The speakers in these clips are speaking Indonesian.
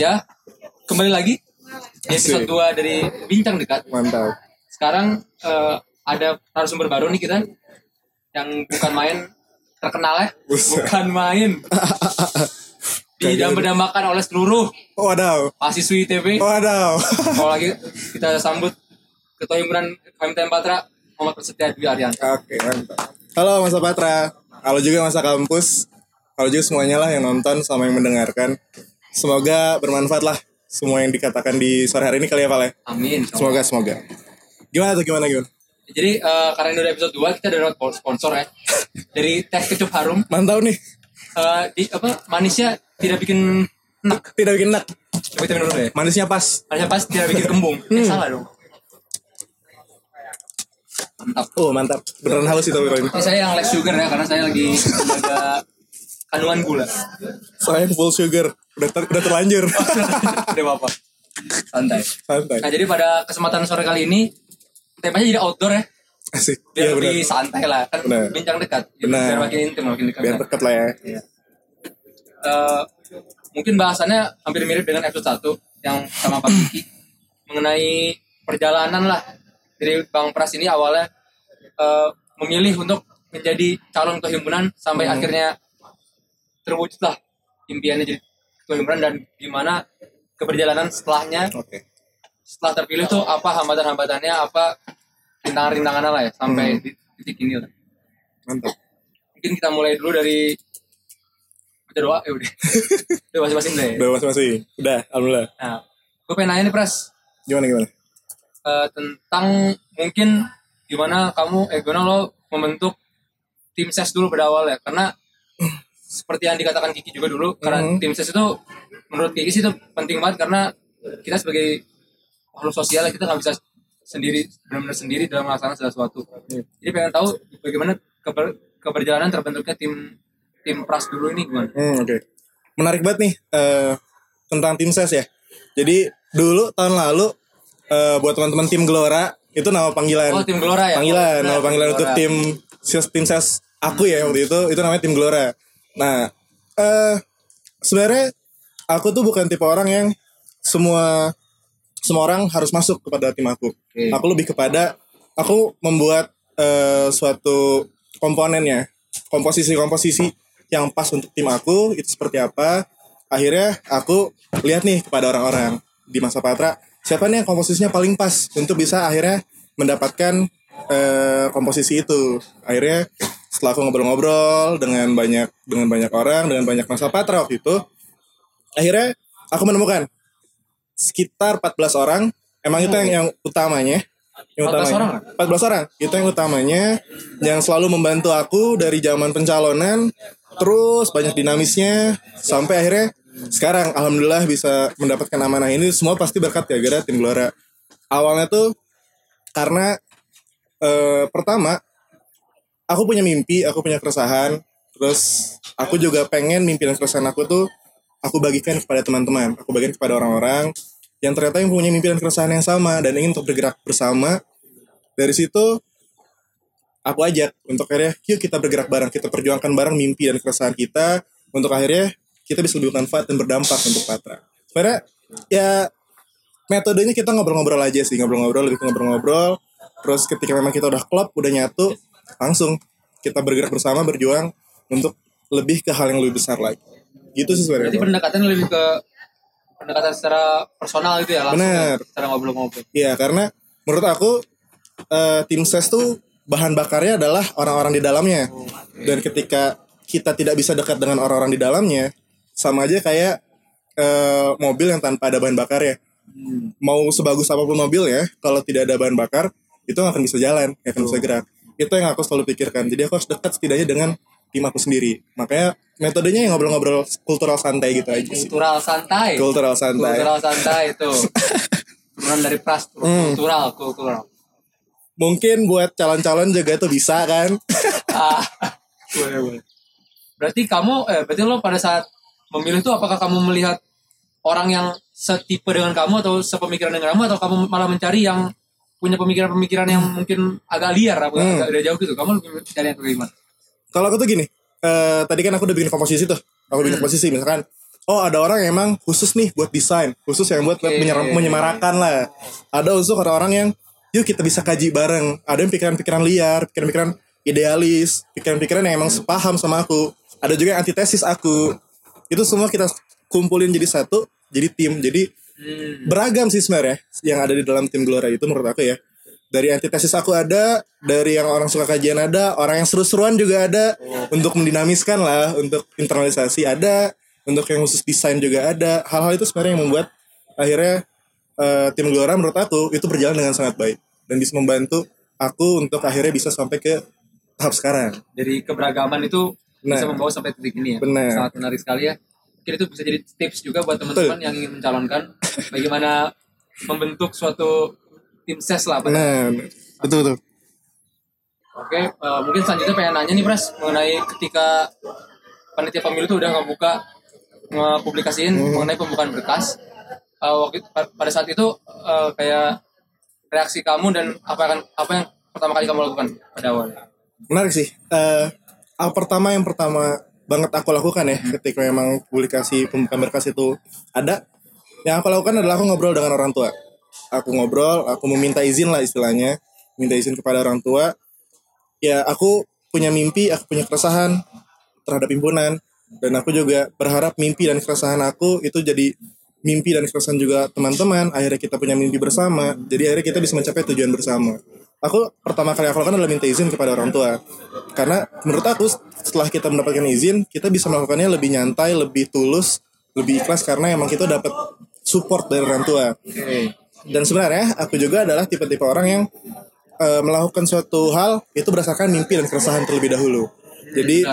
Ya, kembali lagi di episode 2 dari Bincang Dekat. Mantap. Sekarang eh, ada narasumber baru nih kita yang bukan main terkenal ya, bukan main. Didambakan oleh seluruh Wadaw. mahasiswi ITB. Wadaw. Kalau lagi kita sambut Ketua Himpunan KMTM Patra Muhammad Prasetya Dwi Aryan. Oke, mantap. Halo Masa Patra. Halo juga Masa Kampus. Halo juga semuanya lah yang nonton sama yang mendengarkan. Semoga bermanfaat lah semua yang dikatakan di sore hari ini kali ya, Pak ya. Amin. Semoga, semoga. Gimana tuh, gimana, gimana? Jadi eh, karena ini udah episode 2 kita udah dapat sponsor ya. Dari Teh Kecup Harum Mantap nih. eh, di apa manisnya tidak bikin enak. Tidak bikin enak. Coba kita minum dulu ya. Manisnya pas. Manisnya pas tidak bikin kembung. Eh, salah dong. Mantap. Oh, mantap. Beneran halus itu ini. Ini saya yang less sugar ya karena saya lagi menjaga kandungan gula. Soalnya full sugar. Udah, ter- udah terlanjur. Udah apa? Santai. Santai. Nah jadi pada kesempatan sore kali ini temanya jadi outdoor ya. Asik. Biar benar. lebih santai lah kan Benar. bincang dekat. Jadi Benar. Biar makin intim makin dekat. Biar deket lah ya. Eh, mungkin bahasannya hampir mirip dengan episode 1 yang sama Pak Kiki mengenai perjalanan lah dari Bang Pras ini awalnya eh, memilih untuk menjadi calon ketua himpunan sampai Hmm. akhirnya terwujudlah impiannya jadi ketua himpunan dan gimana keberjalanan setelahnya Oke. setelah terpilih tuh apa hambatan-hambatannya apa rintangan-rintangannya lah ya sampai Hmm. di titik ini lah. Mantap. Mungkin kita mulai dulu dari baca doa ya udah. udah masing-masing deh. Udah masing-masing. Udah, alhamdulillah. Nah, gue pengen nanya nih Pras Gimana, gimana? eh, tentang mungkin gimana kamu eh gimana lo membentuk tim ses dulu pada awal ya karena seperti yang dikatakan Kiki juga dulu karena Mhm. tim ses itu menurut Kiki sih itu penting banget karena kita sebagai makhluk sosial ya, kita nggak bisa sendiri benar-benar sendiri dalam melaksanakan segala sesuatu Iya. jadi pengen tahu bagaimana keber- keberjalanan terbentuknya tim tim pras dulu ini gimana Hmm, oke. Menarik banget nih eh, tentang tim ses ya. Jadi dulu tahun lalu eh, buat teman-teman tim Gelora itu nama panggilan. oh tim Gelora ya panggilan, Oh, nama panggilan untuk tim ses tim ses aku ya waktu itu itu namanya tim Gelora. Nah, eh sebenarnya aku tuh bukan tipe orang yang semua semua orang harus masuk kepada tim aku. Oke. Aku lebih kepada aku membuat eh, suatu komponennya, komposisi-komposisi yang pas untuk tim aku itu seperti apa. Akhirnya aku lihat nih kepada orang-orang di masa Patra siapa nih yang komposisinya paling pas untuk bisa akhirnya mendapatkan eh, komposisi itu. Akhirnya setelah aku ngobrol-ngobrol dengan banyak dengan banyak orang dengan banyak masa Patra waktu itu, akhirnya aku menemukan sekitar 14 orang. Emang itu yang, yang utamanya. Yang 14 utamanya. orang? 14 orang. Itu yang utamanya yang selalu membantu aku dari zaman pencalonan terus banyak dinamisnya sampai akhirnya sekarang alhamdulillah bisa mendapatkan amanah ini semua pasti berkat ya gara tim Gelora. Awalnya tuh karena eh, pertama aku punya mimpi, aku punya keresahan, terus aku juga pengen mimpi dan keresahan aku tuh aku bagikan kepada teman-teman, aku bagikan kepada orang-orang yang ternyata yang punya mimpi dan keresahan yang sama dan ingin untuk bergerak bersama. Dari situ aku ajak untuk akhirnya yuk kita bergerak bareng, kita perjuangkan bareng mimpi dan keresahan kita untuk akhirnya kita bisa lebih bermanfaat dan berdampak untuk Patra. Sebenarnya ya metodenya kita ngobrol-ngobrol aja sih, ngobrol-ngobrol lebih ngobrol-ngobrol. Terus ketika memang kita udah klop, udah nyatu, langsung kita bergerak bersama berjuang untuk lebih ke hal yang lebih besar lagi. Gitu sih sebenarnya. pendekatan lebih ke pendekatan secara personal gitu ya langsung Benar. ya, secara ngobrol-ngobrol. Iya, karena menurut aku eh, tim ses tuh bahan bakarnya adalah orang-orang di dalamnya. Dan ketika kita tidak bisa dekat dengan orang-orang di dalamnya, sama aja kayak eh, mobil yang tanpa ada bahan bakar ya. Mau sebagus apa pun mobil ya, kalau tidak ada bahan bakar, itu nggak akan bisa jalan, nggak akan bisa gerak. Itu yang aku selalu pikirkan. Jadi aku harus dekat setidaknya dengan tim aku sendiri. Makanya metodenya yang ngobrol-ngobrol kultural santai gitu aja sih. Kultural santai. Kultural santai. Kultural santai itu. Turunan dari pras, Hmm. kultural, kultural. Mungkin buat calon-calon juga itu bisa kan. Ah, boleh, boleh. Berarti kamu, eh, berarti lo pada saat memilih tuh apakah kamu melihat orang yang setipe dengan kamu atau sepemikiran dengan kamu atau kamu malah mencari yang punya pemikiran-pemikiran yang mungkin agak liar, agak, Hmm. agak jauh gitu. Kamu lebih mencari yang kayak gimana? Kalau aku tuh gini, eh, tadi kan aku udah bikin komposisi tuh. Aku bikin Hmm. komposisi, misalkan oh ada orang yang emang khusus nih buat desain khusus yang buat menyer- menyemarakan lah ada unsur orang-orang yang yuk kita bisa kaji bareng ada yang pikiran-pikiran liar pikiran-pikiran idealis pikiran-pikiran yang emang sepaham sama aku ada juga yang antitesis aku itu semua kita kumpulin jadi satu jadi tim jadi Hmm. beragam sih sebenarnya yang ada di dalam tim Gelora itu menurut aku ya dari antitesis aku ada dari yang orang suka kajian ada orang yang seru-seruan juga ada untuk mendinamiskan lah untuk internalisasi ada untuk yang khusus desain juga ada hal-hal itu sebenarnya yang membuat akhirnya eh, tim Gelora menurut aku itu berjalan dengan sangat baik dan bisa membantu aku untuk akhirnya bisa sampai ke tahap sekarang Dari keberagaman itu bisa Nah. membawa sampai titik ini ya. Benar. Sangat menarik sekali ya. Mungkin itu bisa jadi tips juga buat teman-teman yang ingin mencalonkan bagaimana membentuk suatu tim ses lah. Pak. nah betul betul Oke, eh, mungkin selanjutnya pengen nanya nih Pras mengenai ketika panitia pemilu itu udah ngebuka ngepublikasiin mengenai pembukaan berkas. Eh, waktu pada saat itu eh, kayak reaksi kamu dan apa yang apa yang pertama kali kamu lakukan pada awal? menarik sih Eh hal pertama yang pertama banget aku lakukan ya ketika memang publikasi pembukaan berkas itu ada yang aku lakukan adalah aku ngobrol dengan orang tua. Aku ngobrol aku meminta izin lah istilahnya. Minta izin kepada orang tua. Ya aku punya mimpi aku punya keresahan terhadap himpunan. Dan aku juga berharap mimpi dan keresahan aku itu jadi mimpi dan keresahan juga teman-teman. Akhirnya kita punya mimpi bersama. Jadi akhirnya kita bisa mencapai tujuan bersama. Aku pertama kali aku lakukan adalah minta izin kepada orang tua. Karena menurut aku setelah kita mendapatkan izin kita bisa melakukannya lebih nyantai lebih tulus lebih ikhlas. Karena emang kita dapat support dari orang tua dan sebenarnya aku juga adalah tipe-tipe orang yang eh, melakukan suatu hal itu berdasarkan mimpi dan keresahan terlebih dahulu jadi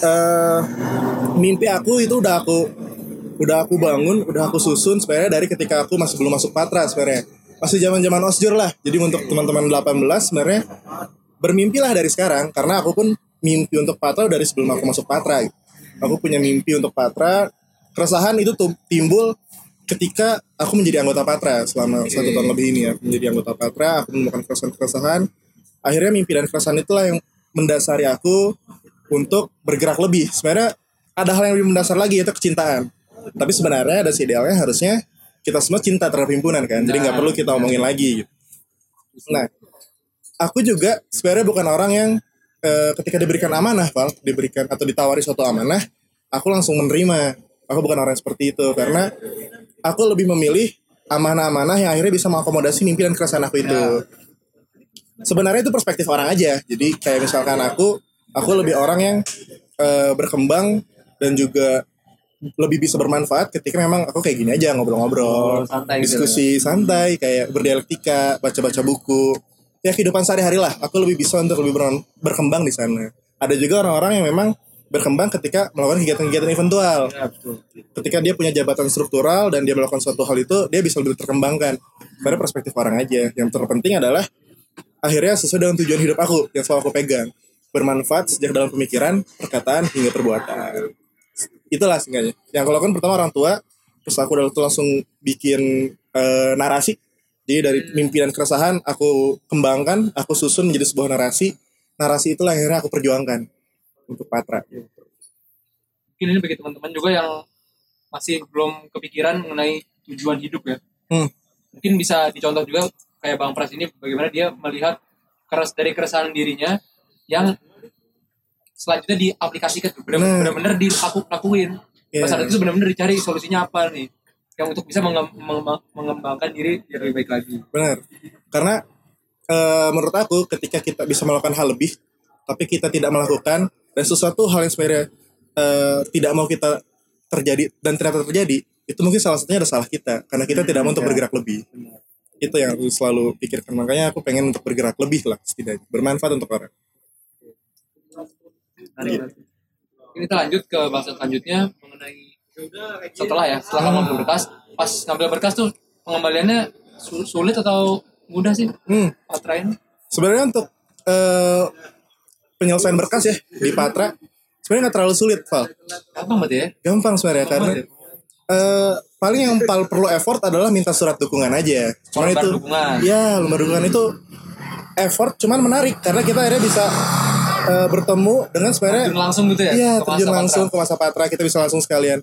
eh mimpi aku itu udah aku udah aku bangun, udah aku susun sebenarnya dari ketika aku masih belum masuk Patra sebenarnya. Masih zaman-zaman osjur lah. Jadi untuk teman-teman 18 sebenarnya bermimpilah dari sekarang karena aku pun mimpi untuk Patra dari sebelum aku masuk Patra. Aku punya mimpi untuk Patra. Keresahan itu timbul ketika aku menjadi anggota Patra selama satu tahun lebih ini ya menjadi anggota Patra aku menemukan keresahan-keresahan akhirnya mimpi dan keresahan itulah yang mendasari aku untuk bergerak lebih. Sebenarnya ada hal yang lebih mendasar lagi yaitu kecintaan. Tapi sebenarnya ada idealnya harusnya kita semua cinta terhadap himpunan kan jadi nggak perlu kita omongin lagi gitu. nah aku juga sebenarnya bukan orang yang eh, ketika diberikan amanah Val diberikan atau ditawari suatu amanah aku langsung menerima aku bukan orang seperti itu karena aku lebih memilih amanah-amanah yang akhirnya bisa mengakomodasi mimpi dan keresahan aku itu. Sebenarnya itu perspektif orang aja. Jadi kayak misalkan aku aku lebih orang yang eh, berkembang dan juga lebih bisa bermanfaat ketika memang aku kayak gini aja ngobrol-ngobrol Oh, santai gitu. diskusi santai kayak berdialektika baca-baca buku. Ya kehidupan sehari-hari lah. Aku lebih bisa untuk lebih ber- berkembang di sana. Ada juga orang-orang yang memang berkembang ketika melakukan kegiatan-kegiatan eventual. Ya, betul. ketika dia punya jabatan struktural dan dia melakukan suatu hal itu dia bisa lebih terkembangkan. Pada perspektif orang aja. Yang terpenting adalah akhirnya sesuai dengan tujuan hidup aku yang selalu aku pegang. Bermanfaat sejak dalam pemikiran perkataan hingga perbuatan. Itulah singkatnya yang aku lakukan pertama orang tua terus aku udah langsung bikin eh, narasi. Jadi dari mimpi dan keresahan aku kembangkan aku susun menjadi sebuah narasi. Narasi itulah akhirnya aku perjuangkan untuk Patra Mungkin ini bagi teman-teman juga yang masih belum kepikiran mengenai tujuan hidup ya. Hmm. Mungkin bisa dicontoh juga kayak Bang Pras ini bagaimana dia melihat keras dari keresahan dirinya yang selanjutnya diaplikasikan Nah. benar- benar-benar dilakuin. Iya. Pas saat itu benar-benar dicari solusinya apa nih yang untuk bisa mengem- mengem- mengembangkan diri biar lebih baik lagi. Benar. Karena eh, menurut aku ketika kita bisa melakukan hal lebih tapi kita tidak melakukan dan sesuatu hal yang sebenarnya eh, tidak mau kita terjadi dan ternyata terjadi itu mungkin salah satunya ada salah kita. Karena kita tidak mau untuk bergerak lebih. Itu yang aku selalu pikirkan. Makanya aku pengen untuk bergerak lebih lah setidaknya. Bermanfaat untuk orang. Menarik. Ini kita lanjut ke bahasan selanjutnya mengenai setelah ya setelah kamu ngambil berkas. Pas ngambil berkas tuh pengembaliannya su- sulit atau mudah sih? Hmm. Sebenarnya untuk eh, penyelesaian berkas ya di Patra sebenarnya nggak terlalu sulit, Val. Gampang berarti ya? Gampang sebenarnya karena banget eh, paling yang paling perlu effort adalah minta surat dukungan aja. Cuman itu dukungan. ya lembar dukungan itu effort cuman menarik karena kita akhirnya bisa eh, bertemu dengan sebenarnya Terjun langsung gitu ya? Iya terjun Patra? langsung ke masa Patra kita bisa langsung sekalian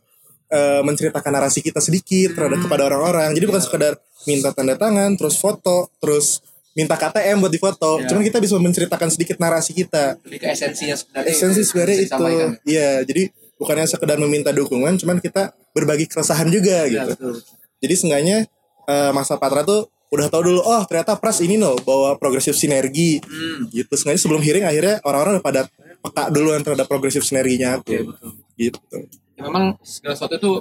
eh, menceritakan narasi kita sedikit terhadap kepada orang-orang. Jadi bukan sekedar minta tanda tangan, terus foto, terus minta KTM buat difoto. Ya. Cuman kita bisa menceritakan sedikit narasi kita. lebih ke esensinya sebenarnya Esensi sebenarnya itu. Iya, jadi bukannya sekedar meminta dukungan, cuman kita berbagi keresahan juga Iya, gitu. betul. Jadi seenggaknya eh, masa Patra tuh udah tahu dulu, oh ternyata Pras ini loh bawa progresif sinergi. Hmm. Gitu. Seenggaknya sebelum hearing akhirnya orang-orang udah pada peka duluan terhadap progresif sinerginya aku. Oke, betul. Gitu. Ya, memang segala sesuatu itu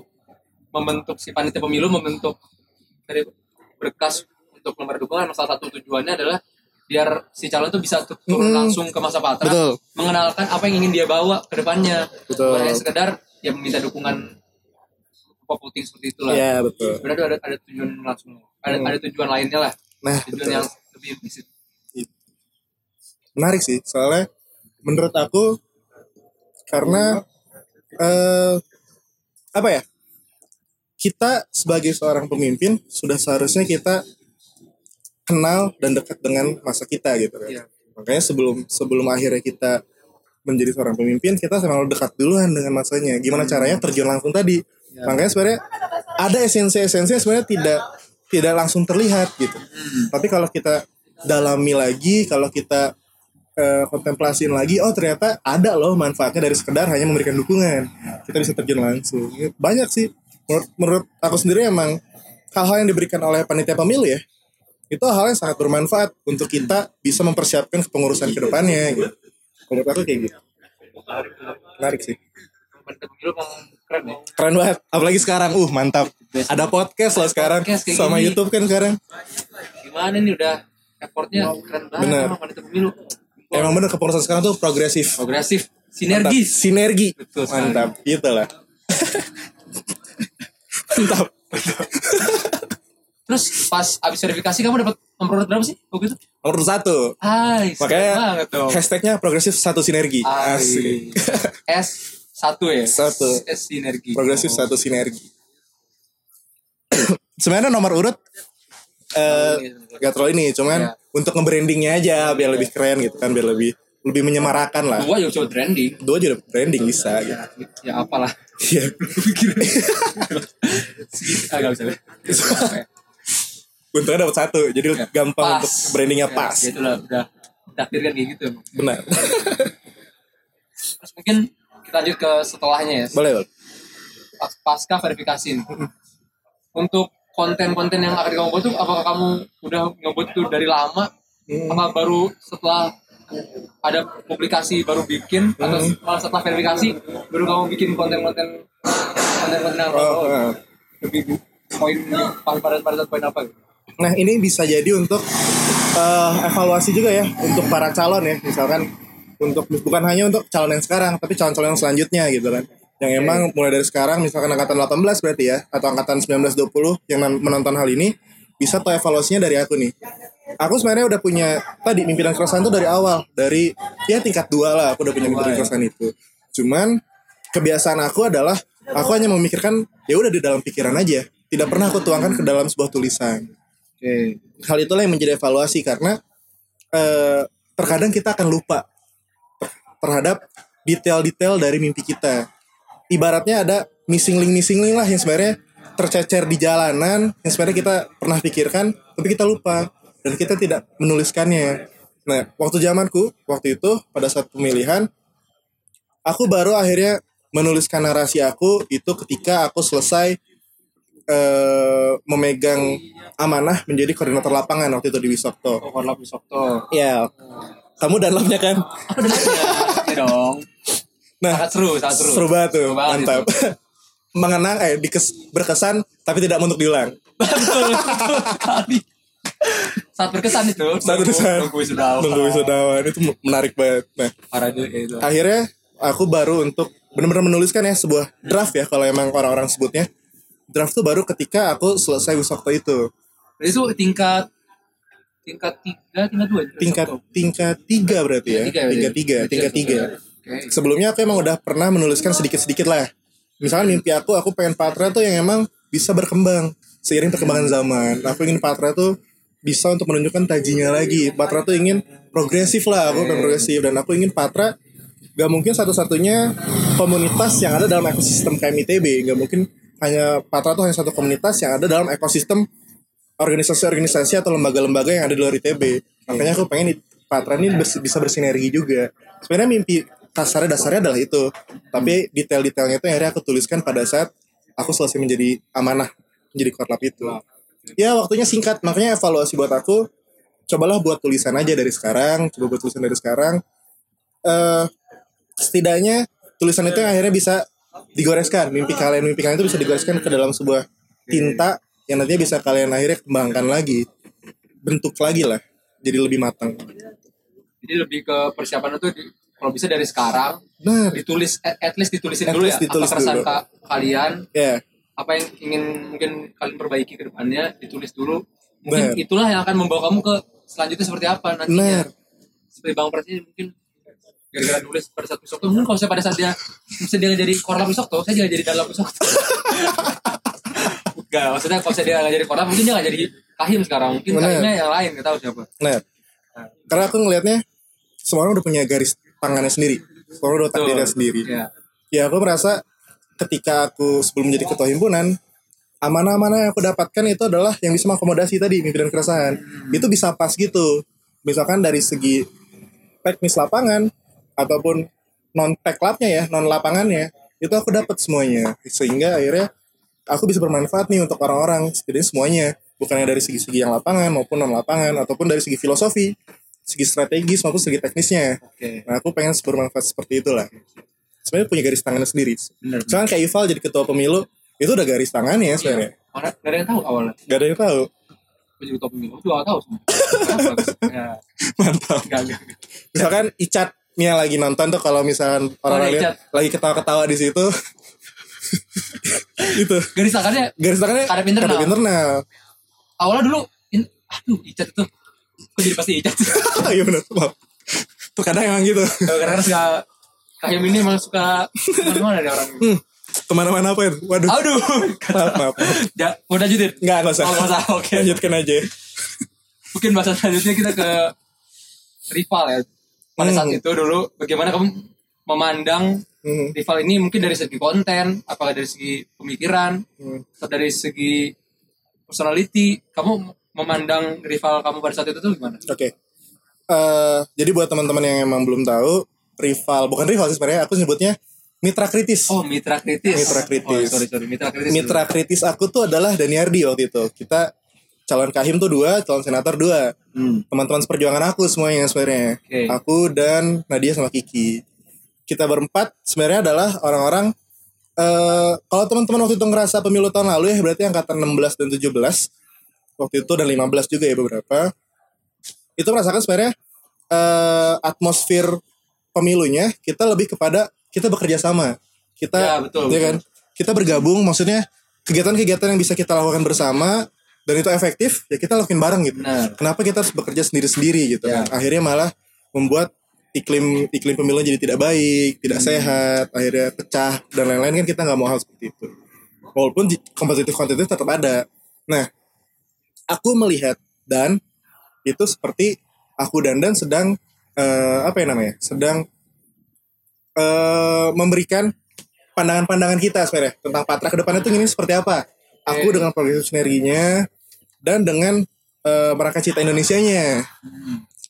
membentuk si panitia pemilu membentuk dari berkas untuk lembar dukungan salah satu tujuannya adalah biar si calon itu bisa tu- turun Mm-mm. langsung ke masa patra Betul. mengenalkan apa yang ingin dia bawa ke depannya bukan hanya sekedar ya meminta dukungan voting seperti itulah Iya, betul. sebenarnya ada ada tujuan langsung ada Hmm. ada tujuan lainnya lah Nah, tujuan betul. yang lebih implisit menarik sih soalnya menurut aku karena eh apa ya kita sebagai seorang pemimpin sudah seharusnya kita kenal dan dekat dengan masa kita gitu kan. Iya. makanya sebelum sebelum akhirnya kita menjadi seorang pemimpin kita selalu dekat duluan dengan masanya. Gimana caranya terjun langsung tadi. Makanya sebenarnya ada esensi-esensi sebenarnya tidak tidak langsung terlihat gitu. Tapi kalau kita dalami lagi kalau kita eh, kontemplasiin lagi oh ternyata ada loh manfaatnya dari sekedar hanya memberikan dukungan. Kita bisa terjun langsung. Banyak sih. Menurut, menurut aku sendiri emang hal-hal yang diberikan oleh panitia pemilu ya itu hal yang sangat bermanfaat untuk kita bisa mempersiapkan kepengurusan ke depannya gitu. menurut aku kayak gitu. Menarik sih. Keren ya keren banget. Apalagi sekarang. Uh mantap. Ada podcast loh sekarang. Sama. YouTube kan sekarang. Gimana nih udah effortnya? Keren banget Bener. sama pemilu. Emang bener kepengurusan sekarang tuh progresif. Progresif. Mantap. sinergi. Betul sekali. mantap. Gitu lah. Mantap Terus pas abis verifikasi kamu dapat nomor urut berapa sih waktu itu? nomor satu Hai, seru makanya hashtagnya progresif satu sinergi asik S satu ya. Satu. S sinergi. progresif satu sinergi sebenarnya nomor urut eh gak terlalu ini cuman Iya. untuk nge-brandingnya aja biar lebih keren gitu kan biar lebih lebih menyemarakan lah Dua juga coba trending. dua juga branding bisa gitu Ya, ya apalah. Iya. Ah, gak bisa. Untungnya dapat satu jadi Ya, gampang pas. untuk brandingnya Ya, pas Ya, itulah udah takdir kan kayak gitu. benar Terus mungkin kita lanjut ke setelahnya ya. boleh boleh Pas, pasca verifikasi. Untuk konten-konten yang akan kamu buat tuh apakah kamu udah ngebuat itu dari lama Hmm. apa baru setelah ada publikasi baru bikin atau Hmm. malah setelah verifikasi baru kamu bikin konten-konten konten-konten yang Oh, oh. lebih poin pada pada poin apa gitu? Nah ini bisa jadi untuk eh, evaluasi juga ya untuk para calon ya misalkan untuk bukan hanya untuk calon yang sekarang tapi calon-calon yang selanjutnya gitu kan. Yang emang mulai dari sekarang misalkan angkatan 18 berarti ya atau angkatan 19-20 yang men- menonton hal ini bisa tahu evaluasinya dari aku nih. Aku sebenarnya udah punya tadi mimpinan keresahan itu dari awal dari ya tingkat dua lah aku udah punya mimpinan keresahan itu. Cuman kebiasaan aku adalah aku hanya memikirkan ya udah di dalam pikiran aja. Tidak pernah aku tuangkan ke dalam sebuah tulisan Oke. hal itulah yang menjadi evaluasi karena eh, terkadang kita akan lupa ter- terhadap detail-detail dari mimpi kita. Ibaratnya ada missing link missing link lah yang sebenarnya tercecer di jalanan yang sebenarnya kita pernah pikirkan tapi kita lupa dan kita tidak menuliskannya. Nah, waktu zamanku waktu itu pada saat pemilihan aku baru akhirnya menuliskan narasi aku itu ketika aku selesai eh, memegang amanah menjadi koordinator lapangan waktu itu di Wisokto. Oh, warna Sabto. Ya, kamu dan labnya kan? Apa dengannya? Ya dong. Nah, Sangat seru, sangat seru. seru banget tuh, Seru banget mantap. Mengenang, eh, dikes, berkesan tapi tidak untuk diulang. betul, betul sekali. Saat berkesan itu. Saat berkesan. Nunggu wisudawan. Nunggu wisudawan itu menarik banget. Nah, Parah juga itu. akhirnya aku baru untuk benar-benar menuliskan ya sebuah draft ya kalau emang orang-orang sebutnya. Draft tuh baru ketika aku selesai Wisokto itu. Jadi itu tingkat tingkat tiga, tingkat dua. Tingkat tingkat tiga berarti ya. Tiga ya, Tingkat tiga, tingkat tiga. Oke. sebelumnya aku emang udah pernah menuliskan sedikit-sedikit lah. Misalnya mimpi aku, aku pengen Patra tuh yang emang bisa berkembang seiring perkembangan zaman. Aku ingin Patra tuh bisa untuk menunjukkan tajinya lagi. Patra tuh ingin progresif lah, aku pengen progresif dan aku ingin Patra gak mungkin satu-satunya komunitas yang ada dalam ekosistem KMITB, gak mungkin hanya Patra tuh hanya satu komunitas yang ada dalam ekosistem organisasi-organisasi atau lembaga-lembaga yang ada di luar ITB. Makanya aku pengen Patra ini bers- bisa bersinergi juga. Sebenarnya mimpi kasarnya dasarnya adalah itu. Tapi detail-detailnya itu akhirnya aku tuliskan pada saat aku selesai menjadi amanah menjadi korlap itu. Ya waktunya singkat, makanya evaluasi buat aku cobalah buat tulisan aja dari sekarang, coba buat tulisan dari sekarang. eh setidaknya tulisan itu yang akhirnya bisa digoreskan, mimpi kalian, mimpi kalian itu bisa digoreskan ke dalam sebuah tinta yang nantinya bisa kalian akhirnya kembangkan lagi, bentuk lagi lah, jadi lebih matang. Jadi lebih ke persiapan itu di- kalau bisa dari sekarang Nah, ditulis at, at least ditulisin At dulu least ya ditulis apa keresahan dulu. ka- kalian ya, apa yang ingin mungkin kalian perbaiki ke depannya ditulis dulu. Mungkin Benar. itulah yang akan membawa kamu ke selanjutnya seperti apa nantinya. Benar. seperti bang Pras ini mungkin gara-gara nulis pada saat Wisokto mungkin kalau saya pada saat dia misalnya dia jadi korlap Wisokto saya juga jadi dalam Wisokto Enggak, maksudnya kalau saya dia nggak jadi korlap mungkin dia nggak jadi kahim sekarang. Mungkin Benar. kahimnya yang lain nggak tahu siapa. Nah, karena aku ngelihatnya semua orang udah punya garis tangannya sendiri, semua orang udah takdirnya sendiri. ya ya aku merasa ketika aku sebelum menjadi ketua himpunan amanah-amanah yang aku dapatkan itu adalah yang bisa mengakomodasi tadi mimpi dan keresahan itu bisa pas gitu. Misalkan dari segi teknis lapangan ataupun non labnya ya non lapangannya itu aku dapat semuanya. Sehingga akhirnya aku bisa bermanfaat nih untuk orang-orang. Setidaknya semuanya bukannya dari segi-segi yang lapangan maupun non lapangan ataupun dari segi filosofi segi strategis maupun segi teknisnya. Oke. Nah aku pengen bermanfaat seperti itulah. Sebenarnya punya garis tangannya sendiri. Misalkan kayak Ival jadi ketua pemilu itu udah garis tangannya ya sebenarnya. Orang nggak ada yang tahu awalnya. Gak ada yang tahu. Jadi top pemilu. Aku juga nggak tahu semua Kenapa? ya. Mantap. Enggak enggak misalkan Icat Nia lagi nonton tuh kalau misalkan orang Oh, lihat lagi ketawa-ketawa di situ. Itu garis tangannya garis tangannya Kadep internal. kadep internal. Awalnya dulu in, aduh icat itu kok jadi pasti icat iya benar maaf. Terkadang emang gitu. Karena suka kayak ini emang suka ke mana-mana ada orang. Hmm, ke mana-mana apa ya waduh. Aduh. Maaf maaf, ya mau lanjutin? Nggak nggak usah. Oh, nggak usah, oke. lanjutkan aja. Mungkin bahasa selanjutnya kita ke rival ya pada saat Hmm. itu dulu bagaimana kamu memandang Hmm, rival ini mungkin dari segi konten apakah dari segi pemikiran hmm. atau dari segi personality kamu memandang rival kamu pada saat itu tuh gimana Oke. Eh, jadi buat teman-teman yang emang belum tahu, rival bukan rival sih sebenarnya aku sebutnya mitra kritis. oh mitra kritis Mitra kritis. oh, sorry sorry mitra kritis mitra kritis aku tuh adalah Daniardi waktu itu. Kita calon kahim tuh dua, calon senator dua. Hmm. Teman-teman seperjuangan aku semuanya sebenarnya. Oke. Aku dan Nadia sama Kiki. Kita berempat sebenarnya adalah orang-orang eh kalau teman-teman waktu itu ngerasa pemilu tahun lalu ya berarti angkatan 16 dan 17 waktu itu dan 15 juga ya beberapa itu merasakan sebenarnya eh atmosfer pemilunya kita lebih kepada kita bekerja sama kita Ya, betul, ya betul. kan kita bergabung maksudnya kegiatan-kegiatan yang bisa kita lakukan bersama dan itu efektif ya kita lakuin bareng gitu Benar. kenapa kita harus bekerja sendiri-sendiri gitu Ya. kan akhirnya malah membuat iklim iklim pemilu jadi tidak baik tidak Hmm. sehat akhirnya pecah dan lain-lain kan kita nggak mau hal seperti itu walaupun kompetitif kompetitif tetap ada nah aku melihat dan itu seperti aku dan dan sedang eh, apa ya namanya sedang eh, memberikan pandangan-pandangan kita sebenarnya tentang Patra ke depannya tuh ini seperti apa. Aku dengan progresif sinerginya dan dengan eh, merangkai cita Indonesianya.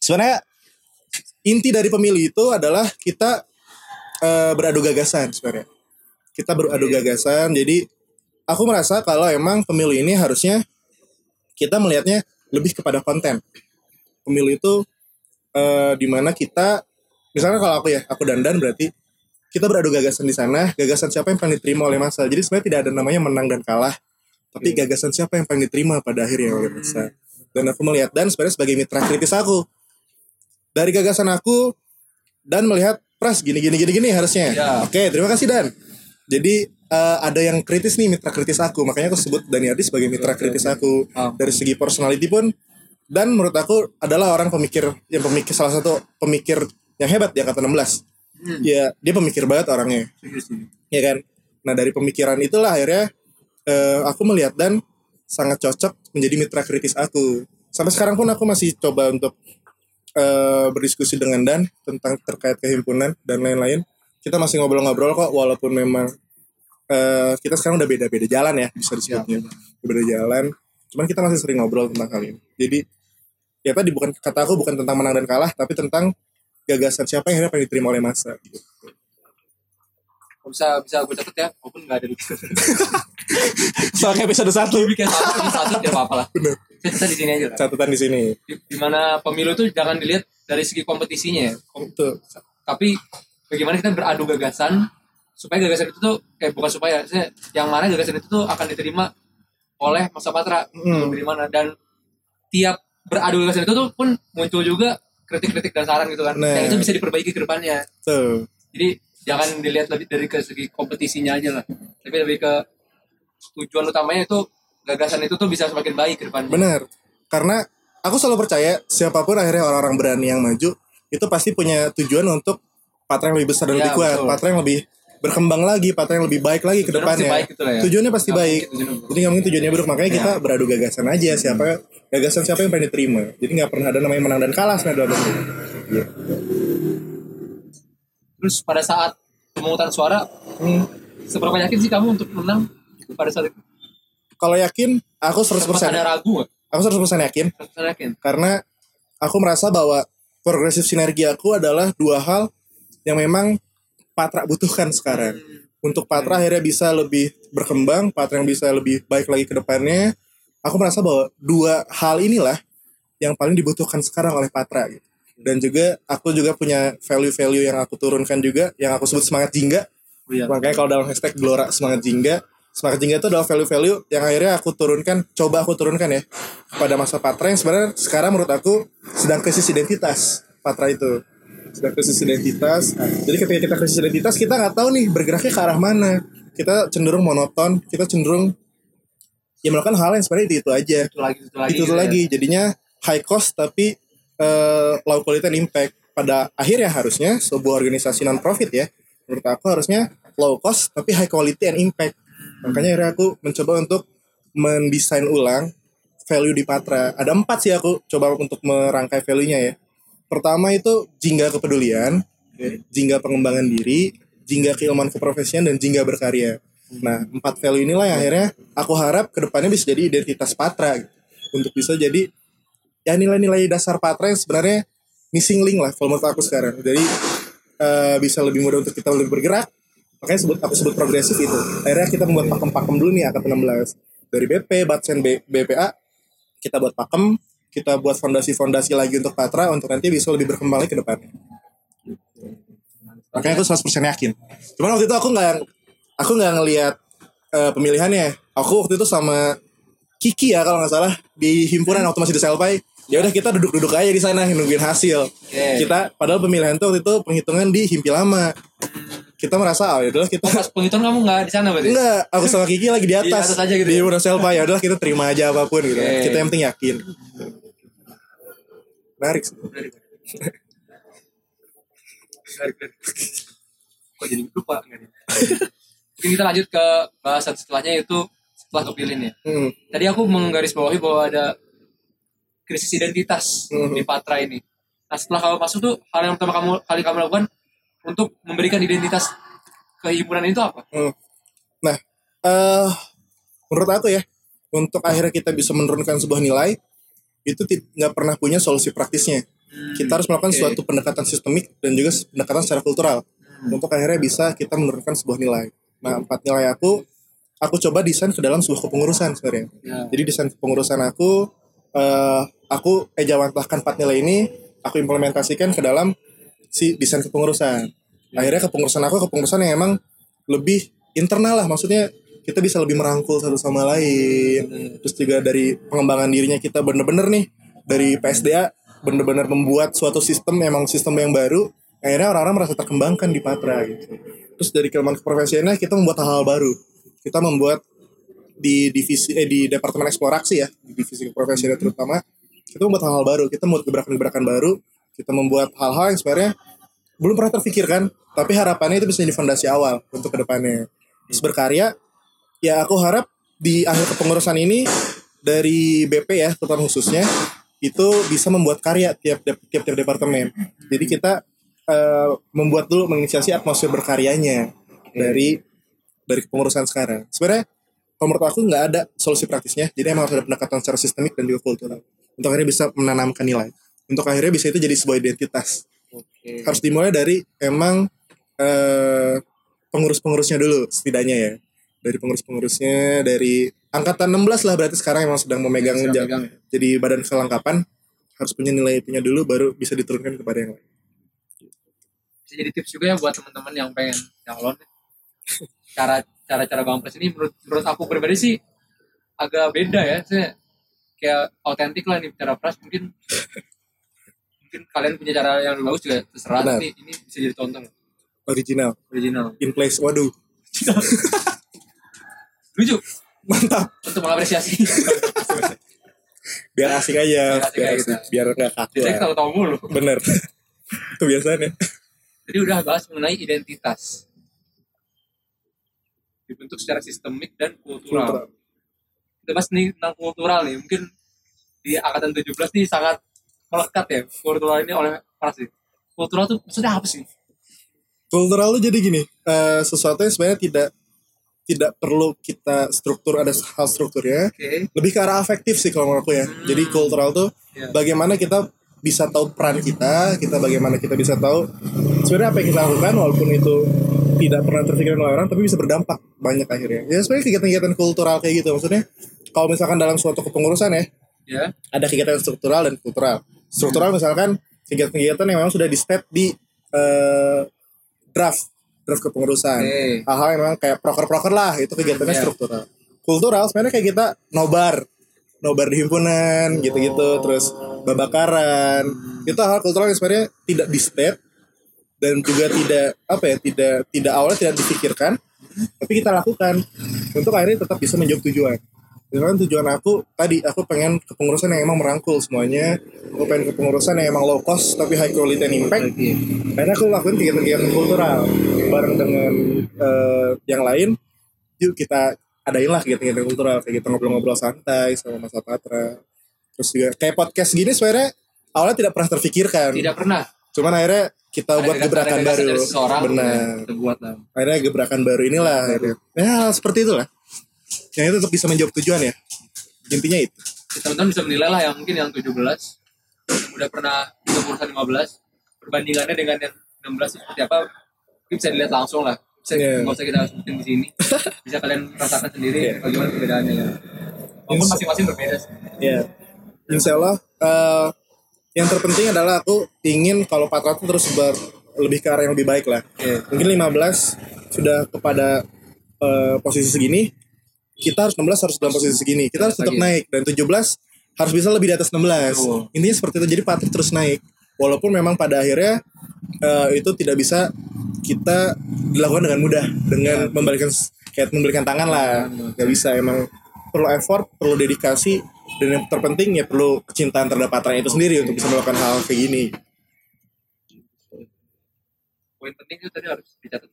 Sebenarnya inti dari pemilu itu adalah kita eh, beradu gagasan sebenarnya. Kita beradu gagasan. Jadi aku merasa kalau emang pemilu ini harusnya kita melihatnya lebih kepada konten. Pemilu itu eh, di mana kita misalnya kalau aku ya aku dandan berarti kita beradu gagasan di sana gagasan siapa yang paling diterima oleh masa jadi sebenarnya tidak ada namanya menang dan kalah tapi gagasan siapa yang paling diterima pada akhirnya oleh masa dan aku melihat dan sebenarnya sebagai mitra kritis aku dari gagasan aku dan melihat pras gini gini gini gini harusnya. Ya. oke terima kasih dan. Jadi eh, ada yang kritis nih mitra kritis aku. Makanya aku sebut Dani Ardi sebagai mitra kritis aku. Dari segi personality pun. Dan menurut aku adalah orang pemikir yang pemikir salah satu pemikir yang hebat di angkatan 16 Hmm. ya dia pemikir banget orangnya. Ya kan? Nah dari pemikiran itulah akhirnya eh, aku melihat dan sangat cocok menjadi mitra kritis aku. Sampai sekarang pun aku masih coba untuk eh, berdiskusi dengan Dan tentang terkait kehimpunan dan lain-lain. Kita masih ngobrol-ngobrol kok walaupun memang eh, kita sekarang udah beda-beda jalan ya bisa disebutnya beda jalan. Cuman kita masih sering ngobrol tentang hal ini. Jadi ya tadi bukan kata aku bukan tentang menang dan kalah tapi tentang gagasan siapa yang akhirnya diterima oleh masa gitu. bisa bisa gue catat ya walaupun nggak ada di soalnya episode satu. Bikin satu bikin satu tidak apa-apa lah. Bener. saya catat di sini aja lah. Catatan di sini. Di, di mana pemilu itu jangan dilihat dari segi kompetisinya ya. Itu tapi bagaimana kita beradu gagasan supaya gagasan itu tuh eh bukan supaya saya yang mana gagasan itu tuh akan diterima oleh masa patra Hmm. dari mana dan tiap beradu gagasan itu tuh pun muncul juga kritik-kritik dan saran gitu kan. Nah. yang itu bisa diperbaiki ke depannya. Tuh jadi jangan dilihat lebih dari ke segi kompetisinya aja lah. Tapi lebih ke tujuan utamanya itu gagasan itu tuh bisa semakin baik ke depannya benar karena aku selalu percaya siapa pun akhirnya orang-orang berani yang maju itu pasti punya tujuan untuk patra yang lebih besar dan Ya, lebih kuat betul. patra yang lebih berkembang lagi patra yang lebih baik lagi ke depannya baik gitu ya. tujuannya pasti Nggak baik mungkin tujuannya jadi nggak mungkin tujuannya buruk makanya kita beradu gagasan aja siapa gagasan siapa yang pengen diterima jadi nggak pernah ada namanya menang dan kalah sebenarnya dalam. Gitu. terus pada saat pemungutan suara Hmm. seberapa yakin sih kamu untuk menang pada saat itu kalau yakin aku 100% sempat ada ragu aku 100% yakin 100% yakin karena aku merasa bahwa progresif sinergi aku adalah dua hal yang memang Patra butuhkan sekarang. Untuk Patra akhirnya bisa lebih berkembang, Patra yang bisa lebih baik lagi ke depannya. Aku merasa bahwa dua hal inilah yang paling dibutuhkan sekarang oleh Patra. gitu. Dan juga aku juga punya value-value yang aku turunkan juga, yang aku sebut semangat jingga. oh, iya. Makanya kalau dalam hashtag Gelora semangat jingga, semangat jingga itu adalah value-value yang akhirnya aku turunkan, coba aku turunkan ya pada masa Patra yang sebenarnya sekarang menurut aku sedang krisis identitas Patra itu sedang krisis identitas. Jadi ketika kita krisis identitas kita nggak tahu nih bergeraknya ke arah mana. Kita cenderung monoton, kita cenderung ya melakukan hal yang sebenarnya itu itu aja itu lagi itu lagi itu gitu ya. lagi jadinya high cost tapi eh, low quality and impact pada akhirnya harusnya sebuah organisasi non profit ya menurut aku harusnya low cost tapi high quality and impact makanya akhirnya aku mencoba untuk mendesain ulang value di Patra. Ada empat sih aku coba untuk merangkai value-nya ya. Pertama itu jingga kepedulian jingga pengembangan diri jingga keilmuan keprofesian dan jingga berkarya. Nah empat value inilah yang akhirnya aku harap ke depannya bisa jadi identitas Patra. Untuk bisa jadi ya nilai-nilai dasar Patra yang sebenarnya missing link lah kalau menurut aku sekarang. Jadi eh, bisa lebih mudah untuk kita lebih bergerak makanya sebut aku sebut progresif itu. Akhirnya kita membuat pakem-pakem dulu nih angkatan 16 dari BP Batsen B- BPA kita buat pakem kita buat fondasi-fondasi lagi untuk Patra untuk nanti bisa lebih berkembang lagi ke depannya. Makanya aku 100% yakin. Cuman waktu itu aku nggak aku nggak ngelihat eh, pemilihannya. Aku waktu itu sama Kiki ya kalau nggak salah di himpunan waktu masih di Selpai. Ya udah kita duduk-duduk aja di sana nungguin hasil. Oke. kita padahal pemilihan tuh waktu itu penghitungan di himpi lama kita merasa oh ya udahlah kita Oh, pas penghitungan kamu nggak di sana berarti enggak aku sama Kiki lagi di atas, Di atas aja gitu di ya? himpunan Selpai ya udahlah kita terima aja apa pun gitu Oke. kita yang penting yakin menarik sih. Menarik. Kok jadi lupa nggak nih? mungkin kita lanjut ke bahasan setelahnya yaitu setelah kepilih ya Hmm. tadi aku menggarisbawahi bahwa ada krisis identitas Mhm. di Patra ini. Nah setelah kamu masuk tuh hal yang pertama kamu kali kamu lakukan untuk memberikan identitas ke himpunan itu apa? Hmm. Nah, eh menurut aku ya, untuk akhirnya kita bisa menurunkan sebuah nilai, itu ti- nggak pernah punya solusi praktisnya. Kita harus melakukan oke. suatu pendekatan sistemik dan juga pendekatan secara kultural untuk akhirnya bisa kita menurunkan sebuah nilai. Nah, empat nilai aku, aku coba desain ke dalam sebuah kepengurusan sebenarnya. Ya. Jadi desain kepengurusan aku, eh aku ejawantahkan empat nilai ini, aku implementasikan ke dalam si desain kepengurusan. Akhirnya kepengurusan aku kepengurusan yang emang lebih internal lah, maksudnya kita bisa lebih merangkul satu sama lain. Terus juga dari pengembangan dirinya kita bener-bener nih dari PSDA bener-bener membuat suatu sistem emang sistem yang baru. Akhirnya orang-orang merasa terkembangkan di Patra gitu. Terus dari kelemahan keprofesiannya kita membuat hal-hal baru. Kita membuat di divisi eh di departemen eksplorasi ya di divisi keprofesianan terutama kita membuat hal-hal baru kita membuat gebrakan-gebrakan baru kita membuat hal-hal yang sebenarnya belum pernah terpikirkan tapi harapannya itu bisa jadi fondasi awal untuk ke depannya. Terus berkarya ya aku harap di akhir kepengurusan ini dari BP ya terutama khususnya itu bisa membuat karya tiap tiap tiap departemen. Jadi kita eh, membuat dulu menginisiasi atmosfer berkaryanya dari dari kepengurusan sekarang. Sebenarnya kalau menurut aku nggak ada solusi praktisnya. Jadi emang harus ada pendekatan secara sistemik dan juga kultural untuk akhirnya bisa menanamkan nilai untuk akhirnya bisa itu jadi sebuah identitas Oke. harus dimulai dari emang eh, pengurus-pengurusnya dulu setidaknya ya dari pengurus-pengurusnya dari angkatan 16 lah berarti sekarang emang sedang memegang Sedang ja- megang ya. jadi badan kelengkapan harus punya nilai itunya dulu baru bisa diturunkan kepada yang lain Bisa jadi tips juga ya buat teman-teman yang pengen calon. Cara cara cara bang pres ini menurut menurut aku pribadi sih agak beda ya. Saya kayak autentik lah nih cara pres mungkin mungkin kalian punya cara yang lebih bagus juga terserah. Benar. tapi ini bisa jadi tonton original. Original. In place waduh. Lucu. Mantap. Untuk mengapresiasi. Biar asik aja Biar asik biar, asik, biar nggak kaku saya lah. tahu-tahu mulu. Bener. Kebiasaannya Jadi udah bahas mengenai identitas. Dibentuk secara sistemik dan kultural. Kita bahas nih tentang kultural nih. Mungkin di angkatan 17 nih sangat melekat ya kultural ini oleh Pras sih. Kultural tuh maksudnya apa sih? kultural tuh jadi gini eh, sesuatu yang sebenarnya tidak tidak perlu kita struktur ada hal strukturnya Oke. lebih ke arah afektif sih kalau menurut aku ya jadi kultural tuh Iya. bagaimana kita bisa tahu peran kita kita bagaimana kita bisa tahu sebenarnya apa yang kita lakukan walaupun itu tidak pernah terpikirkan oleh orang tapi bisa berdampak banyak akhirnya ya sebenarnya kegiatan-kegiatan kultural kayak gitu maksudnya kalau misalkan dalam suatu kepengurusan ya Ya. ada kegiatan struktural dan kultural. Struktural misalkan kegiatan-kegiatan yang memang sudah di step di eh, draft draft kepengurusan. Hal-hal yang memang kayak proker-proker lah itu kegiatannya Iya. struktural. Kultural sebenarnya kayak kita nobar, nobar di himpunan gitu-gitu, terus babakaran. Itu hal kultural yang sebenarnya tidak di step dan juga tidak apa ya tidak tidak awalnya tidak dipikirkan tapi kita lakukan untuk akhirnya tetap bisa menjawab tujuan Misalkan tujuan aku tadi aku pengen kepengurusan yang emang merangkul semuanya. Aku pengen kepengurusan yang emang low cost tapi high quality and impact. Karena aku lakuin kegiatan-kegiatan kultural. Bareng dengan eh, yang lain yuk kita adain lah kegiatan-kegiatan kultural. Kayak kita ngobrol-ngobrol santai sama Mas Patra terus juga kayak podcast gini sebenarnya awalnya tidak pernah terfikirkan. Tidak pernah. cuman akhirnya kita buat Ada gebrakan gagasan baru. benar. ya, Kita buat lah. akhirnya gebrakan baru inilah akhirnya. ya seperti itulah yang itu tetap bisa menjawab tujuan ya. Intinya itu. Ya, Teman-teman bisa menilai lah yang mungkin yang 17 udah pernah di kepengurusan 15 perbandingannya dengan yang 16 itu seperti apa mungkin bisa dilihat langsung lah. Bisa Iya. nggak usah kita sebutin di sini. Bisa kalian rasakan sendiri Iya. bagaimana perbedaannya ya. Walaupun masing-masing berbeda sih. Ya insya Allah eh, yang terpenting adalah aku ingin kalau Patra itu terus ber, lebih ke arah yang lebih baik lah. Iya. mungkin 15 sudah kepada eh, posisi segini kita harus 16 harus dalam posisi segini. Kita harus tetap naik. Dan 17 harus bisa lebih di atas 16 Betul. intinya seperti itu. Jadi Patrick terus naik. Walaupun memang pada akhirnya eh, itu tidak bisa kita dilakukan dengan mudah. Dengan membalikan kayak membalikan tangan lah. Nggak bisa. Emang perlu effort perlu dedikasi. Dan yang terpenting ya perlu kecintaan terhadap Patra itu sendiri untuk bisa melakukan hal kayak gini. Poin penting itu tadi harus dicatat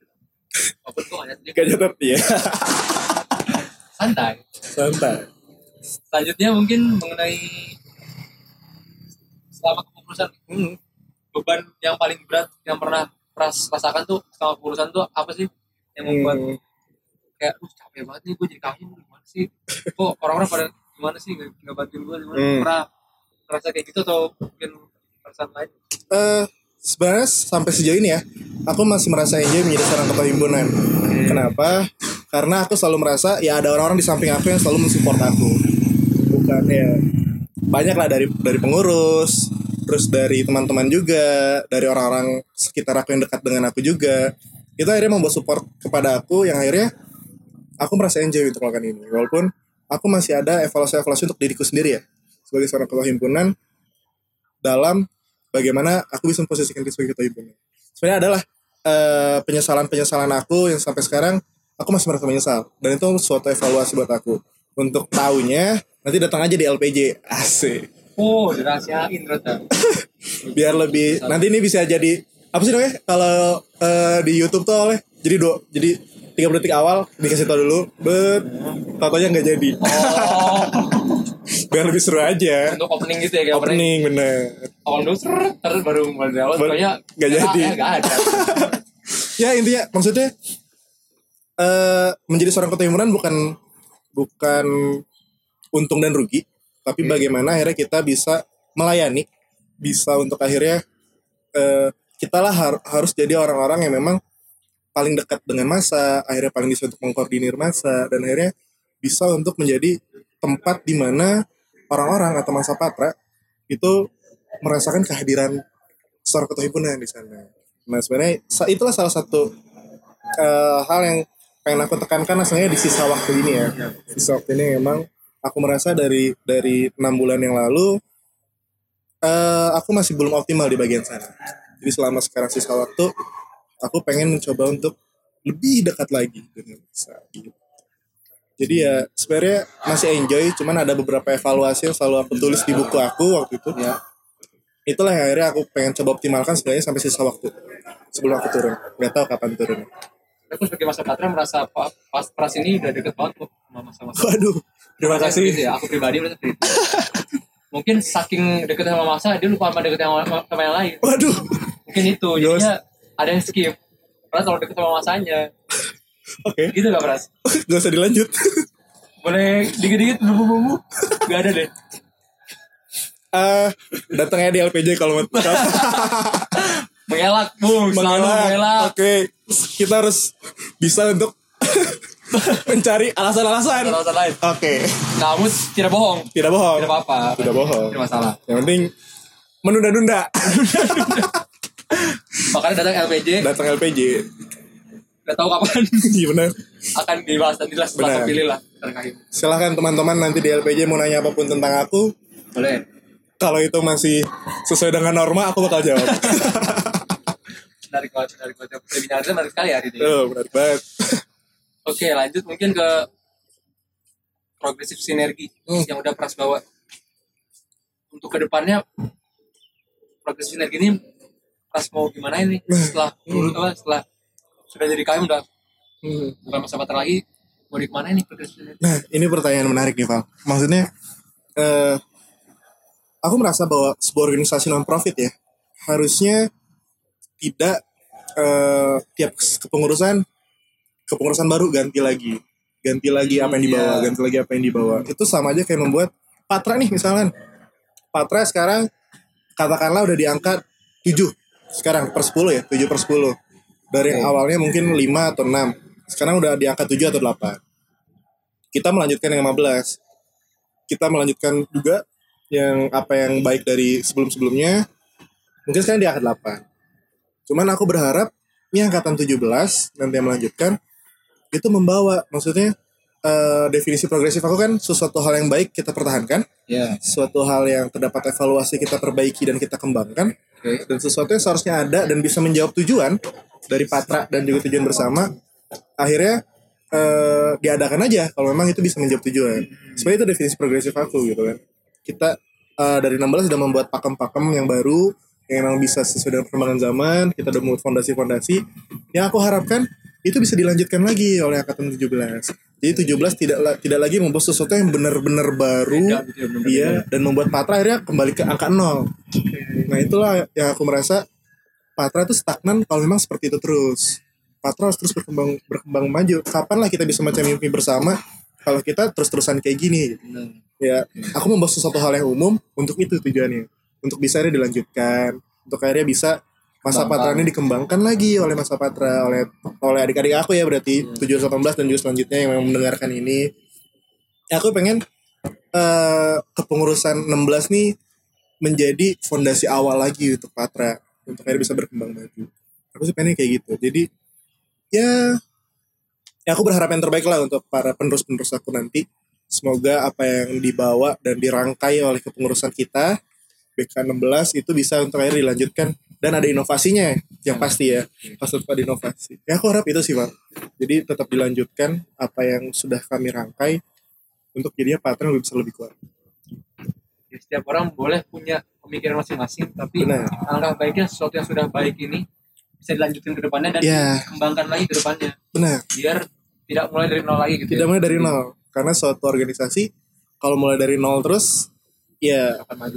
walaupun kok hanya sedikit gak catat ya santai. Santai. Selanjutnya mungkin mengenai selama kepengurusan. Hmm. beban yang paling berat yang pernah Pras rasakan tuh selama kepengurusan tuh apa sih yang membuat Hmm. kayak uh capek banget nih gue jadi kahim gimana sih? Kok orang-orang pada gimana sih? Nggak nggak bantuin gue gimana? Hmm. pernah ngerasa kayak gitu atau mungkin perasaan lain? Eh sebenarnya sampai sejauh ini ya aku masih merasa enjoy menjadi seorang ketua himpunan. Kenapa karena aku selalu merasa ya ada orang-orang di samping aku yang selalu mensupport aku. Bukan ya banyak lah dari dari pengurus terus dari teman-teman juga dari orang-orang sekitar aku yang dekat dengan aku juga. Itu akhirnya membuat support kepada aku yang akhirnya aku merasa enjoy untuk melakukan ini. Walaupun aku masih ada evaluasi-evaluasi untuk diriku sendiri ya sebagai seorang ketua himpunan dalam bagaimana aku bisa memposisikan diri sebagai ketua himpunan. Sebenarnya adalah eh, penyesalan-penyesalan aku yang sampai sekarang aku masih merasa menyesal. Dan itu suatu evaluasi buat aku. Untuk tahunya nanti datang aja di LPJ. Asik. oh dirahasiain ternyata. Biar lebih nanti ini bisa jadi apa sih namanya? Kalau eh, di YouTube tuh oleh jadi do jadi tiga detik awal dikasih tau dulu bet tatonya nggak jadi. Oh. Biar lebih seru aja. Untuk opening gitu ya kayak opening. Opening bener. Awal dulu terus baru mulai awal pokoknya nggak jadi. nggak ada. Ya intinya maksudnya eh menjadi seorang ketua himpunan bukan bukan untung dan rugi, tapi bagaimana akhirnya kita bisa melayani, bisa untuk akhirnya eh kita lah har- harus jadi orang-orang yang memang paling dekat dengan masa, akhirnya paling bisa untuk mengkoordinir masa dan akhirnya bisa untuk menjadi tempat di mana orang-orang atau masa patra itu merasakan kehadiran seorang ketua himpunan di sana. Nah sebenarnya itulah salah satu eh, hal yang pengen aku tekankan asalnya di sisa waktu ini ya. Sisa waktu ini memang aku merasa dari dari enam bulan yang lalu eh aku masih belum optimal di bagian sana. Jadi selama sekarang sisa waktu, aku pengen mencoba untuk lebih dekat lagi dengan masa. Gitu. Jadi ya sebenarnya masih enjoy, cuman ada beberapa evaluasi yang selalu aku tulis di buku aku waktu itu. Ya. Itulah yang akhirnya aku pengen coba optimalkan sebenarnya sampai sisa waktu sebelum aku turun. Gak tahu kapan turun. Aku sebagai masa patra merasa pa- pas pras ini udah deket banget kok sama masa-masa. Waduh, terima Gitu kasih. ya, aku pribadi merasa seperti itu. Mungkin saking deket sama masa dia lupa sama deket sama, sama yang lain. Waduh, Mungkin itu jadinya ada yang skip. Karena kalau deket sama masanya. oke, Gitu gak Pras? gak usah dilanjut. Boleh dikit-dikit bumbu-bumbu? Gak ada deh. Eh, datang aja di LPJ kalau mau. Mengelak, Bung. Selalu mengelak. Oke, kita harus bisa untuk mencari alasan-alasan. Alasan lain. Oke, Kamu tidak bohong. tidak bohong. Tidak apa-apa. Tidak bohong. Tidak masalah. Yang penting menunda-nunda. Makanya datang LPJ. datang LPJ. Gak tahu kapan Iya benar. akan dibahas nanti lah setelah terpilih lah. Terkait. Silahkan teman-teman nanti di LPJ mau nanya apa pun tentang aku. Boleh. Kalau itu masih sesuai dengan norma, aku bakal jawab. Menarik banget, menarik banget. Webinar menarik sekali hari ini. oh, benar banget. Oke, lanjut mungkin ke progresif sinergi Hmm. yang udah Pras bawa. Untuk ke depannya progresif sinergi ini Pras mau gimana ini setelah lulus apa setelah sudah jadi KM udah Hmm. bukan masa patar lagi mau di ke mana ini progresif sinergi? Nah, ini pertanyaan menarik nih, Val. Maksudnya, eh, aku merasa bahwa sebuah organisasi non profit ya harusnya tidak eh, tiap kepengurusan kepengurusan baru ganti lagi, ganti lagi apa yang dibawa, Iya. ganti lagi apa yang dibawa. Itu sama aja kayak membuat Patra nih misalkan. Patra sekarang katakanlah udah diangkat 7 sekarang per 10 ya, 7 per 10. Dari Oke. awalnya mungkin 5 atau 6. Sekarang udah diangkat 7 atau 8 kita melanjutkan yang 15 kita melanjutkan juga yang apa yang baik dari sebelum-sebelumnya mungkin sekarang di angkat 8 cuman aku berharap ini angkatan 17 nanti yang melanjutkan itu membawa maksudnya eh, definisi progresif aku kan sesuatu hal yang baik kita pertahankan Ya. suatu hal yang terdapat evaluasi kita perbaiki dan kita kembangkan Oke. dan sesuatu yang seharusnya ada dan bisa menjawab tujuan dari patra dan juga tujuan bersama akhirnya eh, diadakan aja kalau memang itu bisa menjawab tujuan sebenarnya itu definisi progresif aku gitu kan kita eh, dari 16 sudah membuat pakem-pakem yang baru yang memang bisa sesuai dengan perkembangan zaman kita udah membuat fondasi-fondasi yang aku harapkan itu bisa dilanjutkan lagi oleh angkatan 17 jadi 17 tidak tidak lagi membuat sesuatu yang benar-benar baru gitu ya, iya dan membuat Patra akhirnya kembali ke angka nol. Nah itulah yang aku merasa Patra itu stagnan kalau memang seperti itu terus. Patra harus terus berkembang berkembang maju. Kapan lah kita bisa macam mimpi bersama kalau kita terus-terusan kayak gini? Ya aku membawa sesuatu hal yang umum untuk itu tujuannya untuk bisa akhirnya dilanjutkan untuk akhirnya bisa masa patra ini dikembangkan lagi oleh masa patra oleh oleh adik-adik aku ya berarti 718 dan juga selanjutnya yang memang mendengarkan ini. Ya aku pengen eh kepengurusan 16 nih menjadi fondasi awal lagi untuk patra untuk akhirnya bisa berkembang maju aku sih pengen kayak gitu. Jadi ya ya aku berharap yang terbaik lah untuk para penerus-penerus aku nanti. Semoga apa yang dibawa dan dirangkai oleh kepengurusan kita BK16 itu bisa untuk akhirnya dilanjutkan dan ada inovasinya yang pasti ya tetap ada inovasi ya aku harap itu sih pak jadi tetap dilanjutkan apa yang sudah kami rangkai untuk jadinya patron lebih bisa lebih kuat Ya, setiap orang boleh punya pemikiran masing-masing, tapi Benar. alangkah baiknya sesuatu yang sudah baik ini bisa dilanjutkan ke depannya dan Ya. dikembangkan lagi ke depannya benar biar tidak mulai dari nol lagi gitu. tidak ya. mulai dari nol karena suatu organisasi kalau mulai dari nol terus ya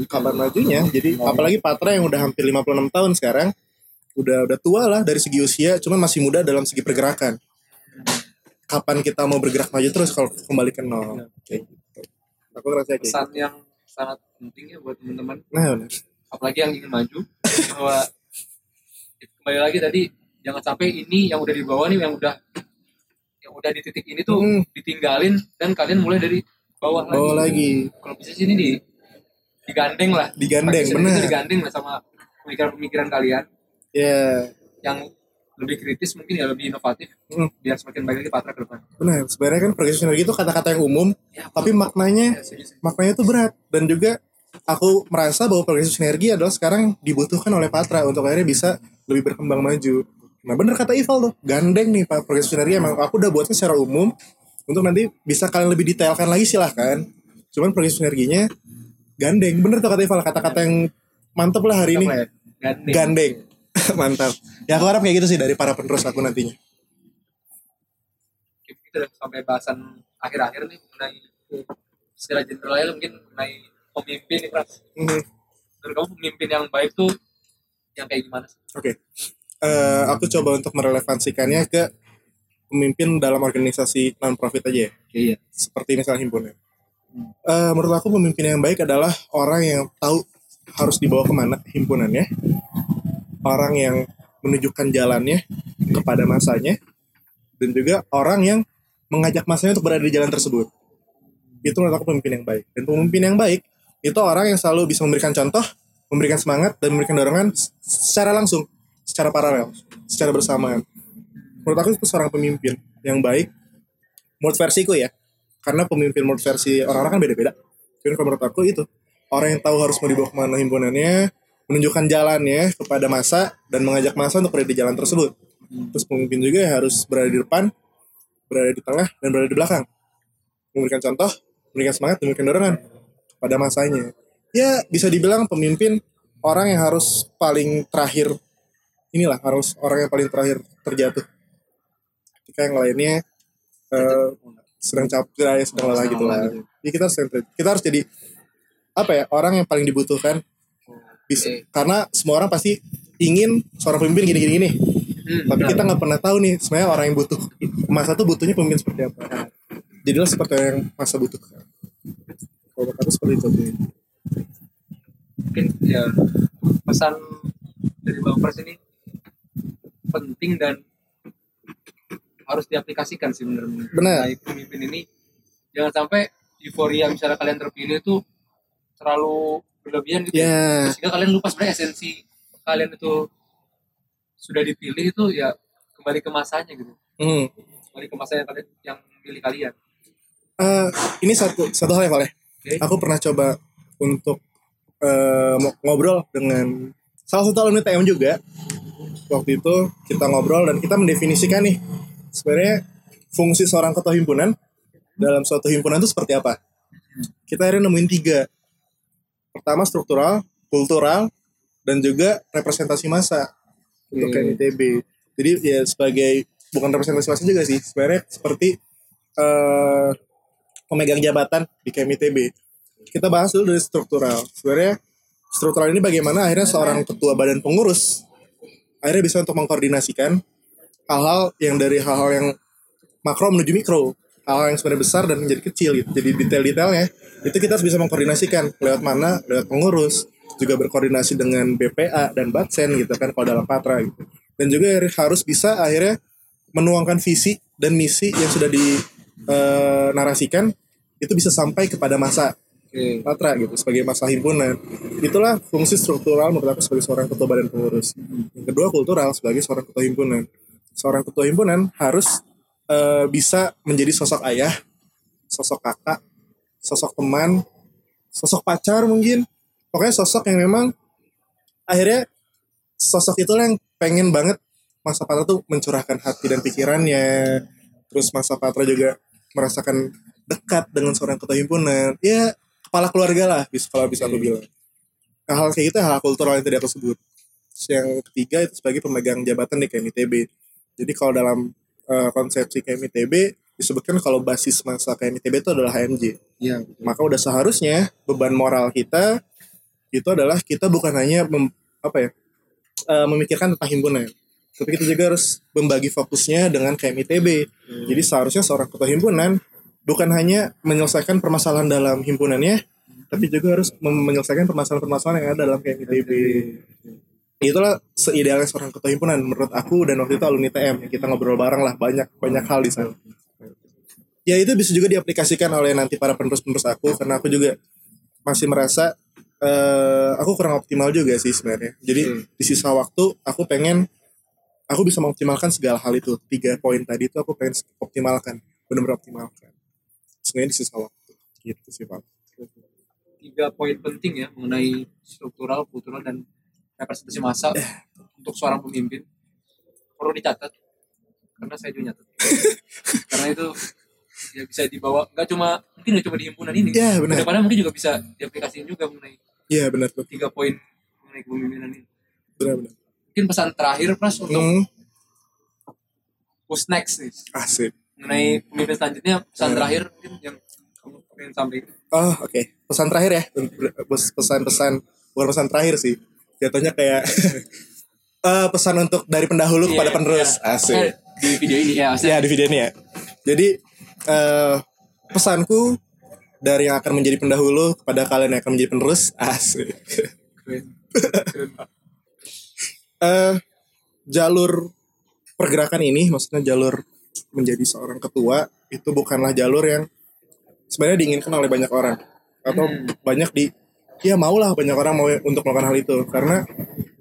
kapan majunya. Jadi apalagi Patra yang udah hampir 56 tahun sekarang udah udah tua lah dari segi usia cuman masih muda dalam segi pergerakan. Kapan kita mau bergerak maju terus kalau kembali ke nol? Iya. kayak gitu. Aku ngerasa kayak gitu. pesan yang sangat penting ya buat teman-teman. Nah benar. Apalagi yang ingin maju bahwa kembali lagi tadi jangan sampai ini yang udah di bawah nih yang udah yang udah di titik ini tuh Hmm. ditinggalin dan kalian mulai dari bawah lagi. bawa lagi. Kalau bisa sini di digandeng lah. Digandeng, benar. Digandeng lah sama pemikiran-pemikiran kalian ya yang lebih kritis mungkin ya lebih inovatif Hmm. biar semakin baik lagi Patra ke depan. benar sebenarnya kan progresif sinergi itu kata-kata yang umum Ya, tapi maknanya ya, setuju, setuju. maknanya itu berat dan juga aku merasa bahwa progresif sinergi adalah sekarang dibutuhkan oleh Patra untuk akhirnya bisa lebih berkembang maju. Nah bener kata Ival tuh, gandeng nih Pak progresif sinergi emang aku udah buatnya secara umum untuk nanti bisa kalian lebih detailkan lagi silahkan. Cuman progresif sinerginya gandeng, bener tuh kata Ival kata-kata yang mantep lah hari ini. Apa ya? Gandeng. Gandeng, mantap. Ya aku harap kayak gitu sih dari para penerus aku nantinya. Kita udah sampai bahasan akhir-akhir nih mengenai secara generalnya mungkin mengenai pemimpin nih Pras. Mhm. Menurut kamu pemimpin yang baik tuh yang kayak gimana sih? Oke, Eh, aku coba untuk merelevansikannya ke pemimpin dalam organisasi non profit aja ya. Iya. seperti misalnya himpunan. Eh, menurut aku pemimpin yang baik adalah orang yang tahu harus dibawa ke mana himpunannya, orang yang menunjukkan jalannya kepada masanya, dan juga orang yang mengajak masanya untuk berada di jalan tersebut. Itu menurut aku pemimpin yang baik. Dan pemimpin yang baik itu orang yang selalu bisa memberikan contoh, memberikan semangat, dan memberikan dorongan secara langsung, secara paralel, secara bersamaan. Menurut aku itu seorang pemimpin yang baik. Menurut versiku ya, karena pemimpin menurut versi orang-orang kan beda-beda. Jadi kalau menurut aku itu orang yang tahu harus mau dibawa ke mana himpunannya, menunjukkan jalannya kepada masa dan mengajak masa untuk berada di jalan tersebut. Terus pemimpin juga harus berada di depan, berada di tengah dan berada di belakang. Memberikan contoh, memberikan semangat, memberikan dorongan pada masanya. Ya bisa dibilang pemimpin orang yang harus paling terakhir inilah harus orang yang paling terakhir terjatuh. Ketika yang lainnya eh, sedang capek ya sedang lelah gitu lah. Jadi kita harus kita harus jadi apa ya orang yang paling dibutuhkan bisa Oke. karena semua orang pasti ingin seorang pemimpin gini gini gini Hmm, tapi benar. kita nggak pernah tahu nih sebenarnya orang yang butuh masa tuh butuhnya pemimpin seperti apa jadilah seperti yang masa butuhkan kalau aku seperti itu sih. mungkin ya pesan dari Bang Pers ini penting dan harus diaplikasikan sih benar Benar. pemimpin ini jangan sampai euforia misalnya kalian terpilih itu terlalu berlebihan gitu ya sehingga kalian lupa sebenarnya esensi kalian itu sudah dipilih itu ya kembali ke masanya gitu hmm. kembali ke masa yang kalian yang milih kalian Eh, ini satu satu hal ya Val ya. Oke. aku pernah coba untuk mo- ngobrol dengan salah satu alumni TM juga waktu itu kita ngobrol dan kita mendefinisikan nih sebenarnya fungsi seorang ketua himpunan dalam suatu himpunan itu seperti apa kita akhirnya nemuin tiga pertama struktural kultural dan juga representasi masa untuk. KMITB jadi ya sebagai bukan representasi masa juga sih sebenarnya seperti eh, pemegang jabatan di KMITB kita bahas dulu dari struktural. Sebenarnya struktural ini bagaimana akhirnya seorang ketua badan pengurus akhirnya bisa untuk mengkoordinasikan hal-hal yang dari hal-hal yang makro menuju mikro, hal-hal yang sebenarnya besar dan menjadi kecil gitu. Jadi detail-detailnya itu kita harus bisa mengkoordinasikan lewat mana, lewat pengurus, juga berkoordinasi dengan BPA dan Batsen gitu kan kalau dalam patra gitu. Dan juga harus bisa akhirnya menuangkan visi dan misi yang sudah dinarasikan itu bisa sampai kepada masa oke Patra gitu sebagai masa himpunan. Itulah fungsi struktural menurut aku sebagai seorang ketua badan pengurus. Yang kedua kultural sebagai seorang ketua himpunan. Seorang ketua himpunan harus eh, bisa menjadi sosok ayah, sosok kakak, sosok teman, sosok pacar mungkin. Pokoknya sosok yang memang akhirnya sosok itulah yang pengen banget Masa Patra tuh mencurahkan hati dan pikirannya. Terus Masa Patra juga merasakan dekat dengan seorang ketua himpunan. Ya kepala keluarga lah bisa kalau bisa aku bilang. Nah, hal kayak gitu hal kultural yang tadi aku sebut. Yang ketiga itu sebagai pemegang jabatan di KMITB. Jadi kalau dalam eh, konsepsi KMITB disebutkan kalau basis masa KMITB itu adalah HMJ. iya Maka udah seharusnya beban moral kita itu adalah kita bukan hanya mem- apa ya eh, memikirkan tentang himpunan, tapi kita juga harus membagi fokusnya dengan KMITB. Jadi seharusnya seorang ketua himpunan bukan hanya menyelesaikan permasalahan dalam himpunannya, tapi juga harus menyelesaikan permasalahan-permasalahan yang ada dalam KMITB. Itulah seidealnya seorang ketua himpunan menurut aku dan waktu itu alumni TM kita ngobrol bareng lah banyak banyak hal di sana. Ya itu bisa juga diaplikasikan oleh nanti para penerus-penerus aku karena aku juga masih merasa eh aku kurang optimal juga sih sebenarnya. Jadi di sisa waktu aku pengen aku bisa mengoptimalkan segala hal itu. Tiga poin tadi itu aku pengen optimalkan, benar-benar optimalkan. Sebenarnya di sisa waktu. Gitu sih Pak. tiga poin penting ya mengenai struktural, kultural dan representasi massa untuk seorang pemimpin perlu dicatat karena saya juga nyatat karena itu ya bisa dibawa nggak cuma mungkin nggak cuma di himpunan ini Ya benar. ke depannya mungkin juga bisa diaplikasikan juga mengenai Iya benar tuh. tiga poin mengenai kepemimpinan ini Benar-benar. mungkin pesan terakhir Pras untuk Hmm, who's next nih asik. mengenai pemimpin selanjutnya pesan Hmm. terakhir mungkin yang kamu pengen sampaikan Oh oke. Pesan terakhir ya. Pes- Pesan-pesan bukan pesan terakhir sih. Jatuhnya kayak eh, pesan untuk dari pendahulu kepada Iya, penerus. iya. Asik. Eh, di video ini ya maksudnya ya di video ini ya. Jadi eh pesanku dari yang akan menjadi pendahulu kepada kalian yang akan menjadi penerus. Asik. keren. Keren, Pak. eh jalur pergerakan ini, maksudnya jalur menjadi seorang ketua itu bukanlah jalur yang sebenarnya diinginkan oleh banyak orang atau banyak di ya maulah banyak orang mau untuk melakukan hal itu. Karena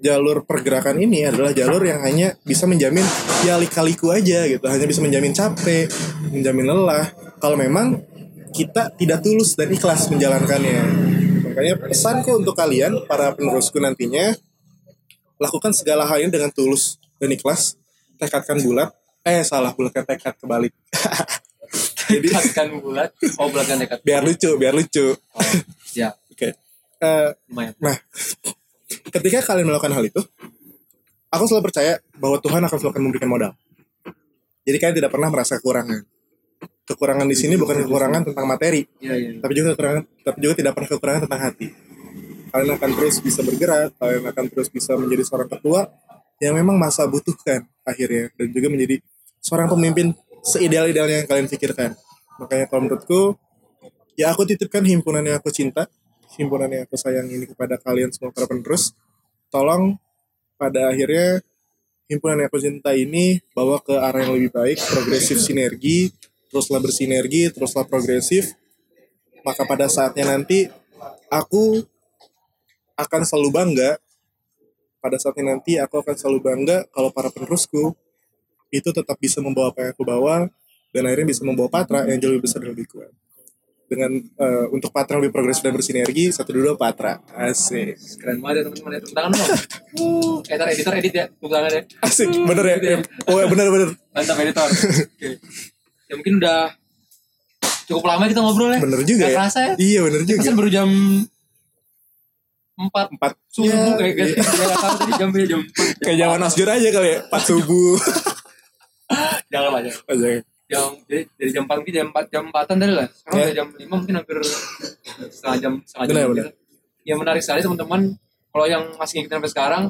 jalur pergerakan ini adalah jalur yang hanya bisa menjamin ya lika-liku aja gitu. Hanya bisa menjamin capek menjamin lelah. Kalau memang kita tidak tulus dan ikhlas menjalankannya. Makanya pesanku untuk kalian para penerusku nantinya lakukan segala hal ini dengan tulus dan ikhlas. Tekadkan bulat. Eh salah bulatkan tekad kebalik. Jadi tekan bulat. Oh bulatkan dekat biar lucu biar lucu. Oh, ya Eh, lumayan. nah ketika kalian melakukan hal itu aku selalu percaya bahwa Tuhan akan selalu memberikan modal. Jadi kalian tidak pernah merasa kekurangan. Kekurangan di sini bukan kekurangan tentang materi iya iya. tapi juga kekurangan tapi juga tidak pernah kekurangan tentang hati. Kalian akan terus bisa bergerak kalian akan terus bisa menjadi seorang ketua yang memang masa butuhkan akhirnya dan juga menjadi seorang pemimpin seideal-idealnya yang kalian pikirkan. Makanya kalau menurutku ya aku titipkan himpunan yang aku cinta himpunan yang aku sayang ini kepada kalian semua para penerus tolong pada akhirnya himpunan yang aku cinta ini bawa ke arah yang lebih baik progresif sinergi teruslah bersinergi teruslah progresif. Maka pada saatnya nanti aku akan selalu bangga. Pada saatnya nanti aku akan selalu bangga kalau para penerusku itu tetap bisa membawa apa yang aku bawa dan akhirnya bisa membawa Patra yang jauh lebih besar dan lebih kuat dengan eh, untuk Patra yang lebih progresif dan bersinergi satu dua Patra. Asik. Keren banget ya teman-teman ya. Tepuk tangan dong. Uh editor editor edit ya tepuk tangan ya. Asik bener ya. oh ya bener bener. Mantap editor. Oke. Ya mungkin udah cukup lama kita ngobrol ya. Bener juga Nggak ya. kerasa ya. Iya bener juga. Pesan baru jam empat. Empat. Subuh Ya, kayak iya. gitu. Ya nggak tahu tadi jam jam empat. kayak zaman Asjur aja kali ya pas subuh. Jangan lah ya. Jam jadi dari jam mungkin jam empat jam empatan tadi lah. Sekarang Ya. udah jam lima mungkin hampir setengah jam setengah jam. Benar, gitu. benar. Ya menarik sekali teman-teman. Kalau yang masih ngikutin sampai sekarang,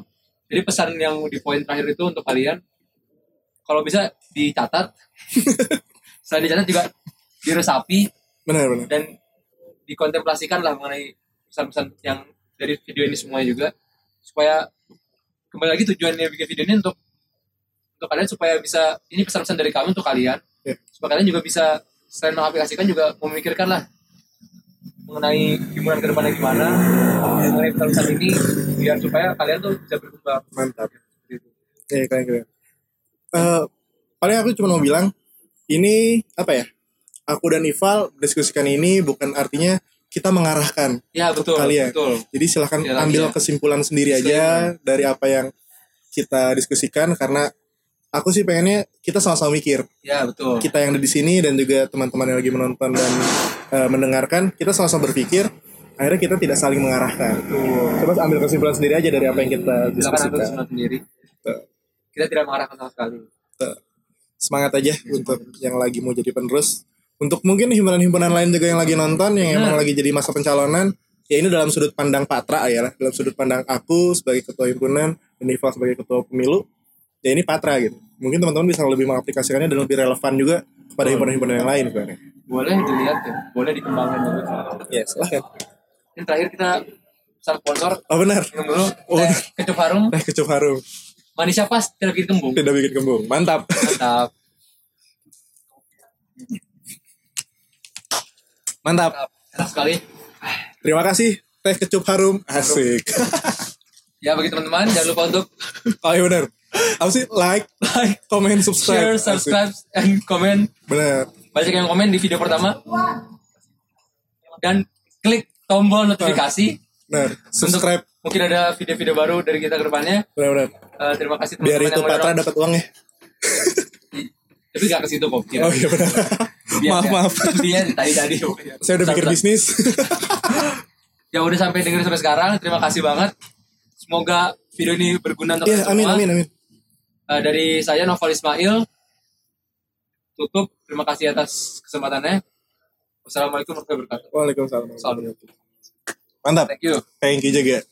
jadi pesan yang di poin terakhir itu untuk kalian, kalau bisa dicatat, setelah dicatat juga diresapi benar benar dan dikontemplasikan lah mengenai pesan-pesan yang dari video ini semuanya juga supaya kembali lagi tujuannya bikin video ini untuk untuk kalian supaya bisa ini pesan-pesan dari kami untuk kalian. Supaya kalian juga bisa selain mengaplikasikan juga memikirkan lah mengenai himpunan ke depannya gimana mengenai pesan-pesan ini biar supaya kalian tuh bisa berkembang mantap. Iya keren keren. Eh, paling aku cuma mau bilang ini apa ya? Aku dan Ival diskusikan ini bukan artinya kita mengarahkan. ya betul Kalian. betul Jadi silahkan Ya, ambil ya. kesimpulan sendiri aja dari apa yang kita diskusikan karena aku sih pengennya kita sama-sama mikir. ya betul Kita yang ada di sini dan juga teman-teman yang lagi menonton dan eh, mendengarkan, kita sama-sama berpikir. Akhirnya kita tidak saling mengarahkan. Coba ambil kesimpulan sendiri aja dari apa yang kita ambil diskusikan. kesimpulan sendiri Betul. kita tidak mengarahkan sama sekali semangat aja untuk yang lagi mau jadi penerus untuk mungkin himpunan-himpunan lain juga yang lagi nonton yang emang Nah. lagi jadi masa pencalonan ya ini dalam sudut pandang Patra ya lah dalam sudut pandang aku sebagai ketua himpunan dan Ival sebagai ketua pemilu ya ini Patra gitu mungkin teman-teman bisa lebih mengaplikasikannya dan lebih relevan juga kepada himpunan-himpunan yang lain sebenarnya boleh dilihat ya boleh dikembangkan juga. Ya silahkan. Ini terakhir kita pesan sponsor. Oh benar. Minum dulu. Oh. teh kecup harum. Teh kecup harum. Manisnya pas tidak bikin kembung. Tidak bikin kembung. Mantap. Mantap. Mantap. Mantap. Enak sekali. Terima kasih. Teh kecup harum. Asik. Ya bagi teman-teman jangan lupa untuk oh iya benar apa sih? Like like comment subscribe. share subscribe and comment. Benar banyak yang komen di video pertama. Dan klik tombol notifikasi. Benar subscribe. Mungkin ada video-video baru dari kita ke depannya. Benar benar Eh, terima kasih biar teman-teman itu yang Patra dapat uangnya. Tapi gak ke situ kok kira. oh iya benar maaf maaf. Intinya tadi tadi. Saya udah pikir bisnis. Ya udah sampai dengerin sampai sekarang. Terima kasih banget. Semoga video ini berguna untuk Iya, kalian amin, semua. amin, amin. Eh, dari saya Noval Ismail tutup terima kasih atas kesempatannya wassalamualaikum warahmatullahi wabarakatuh Waalaikumsalam. Salam. Mantap. thank you Thank you juga.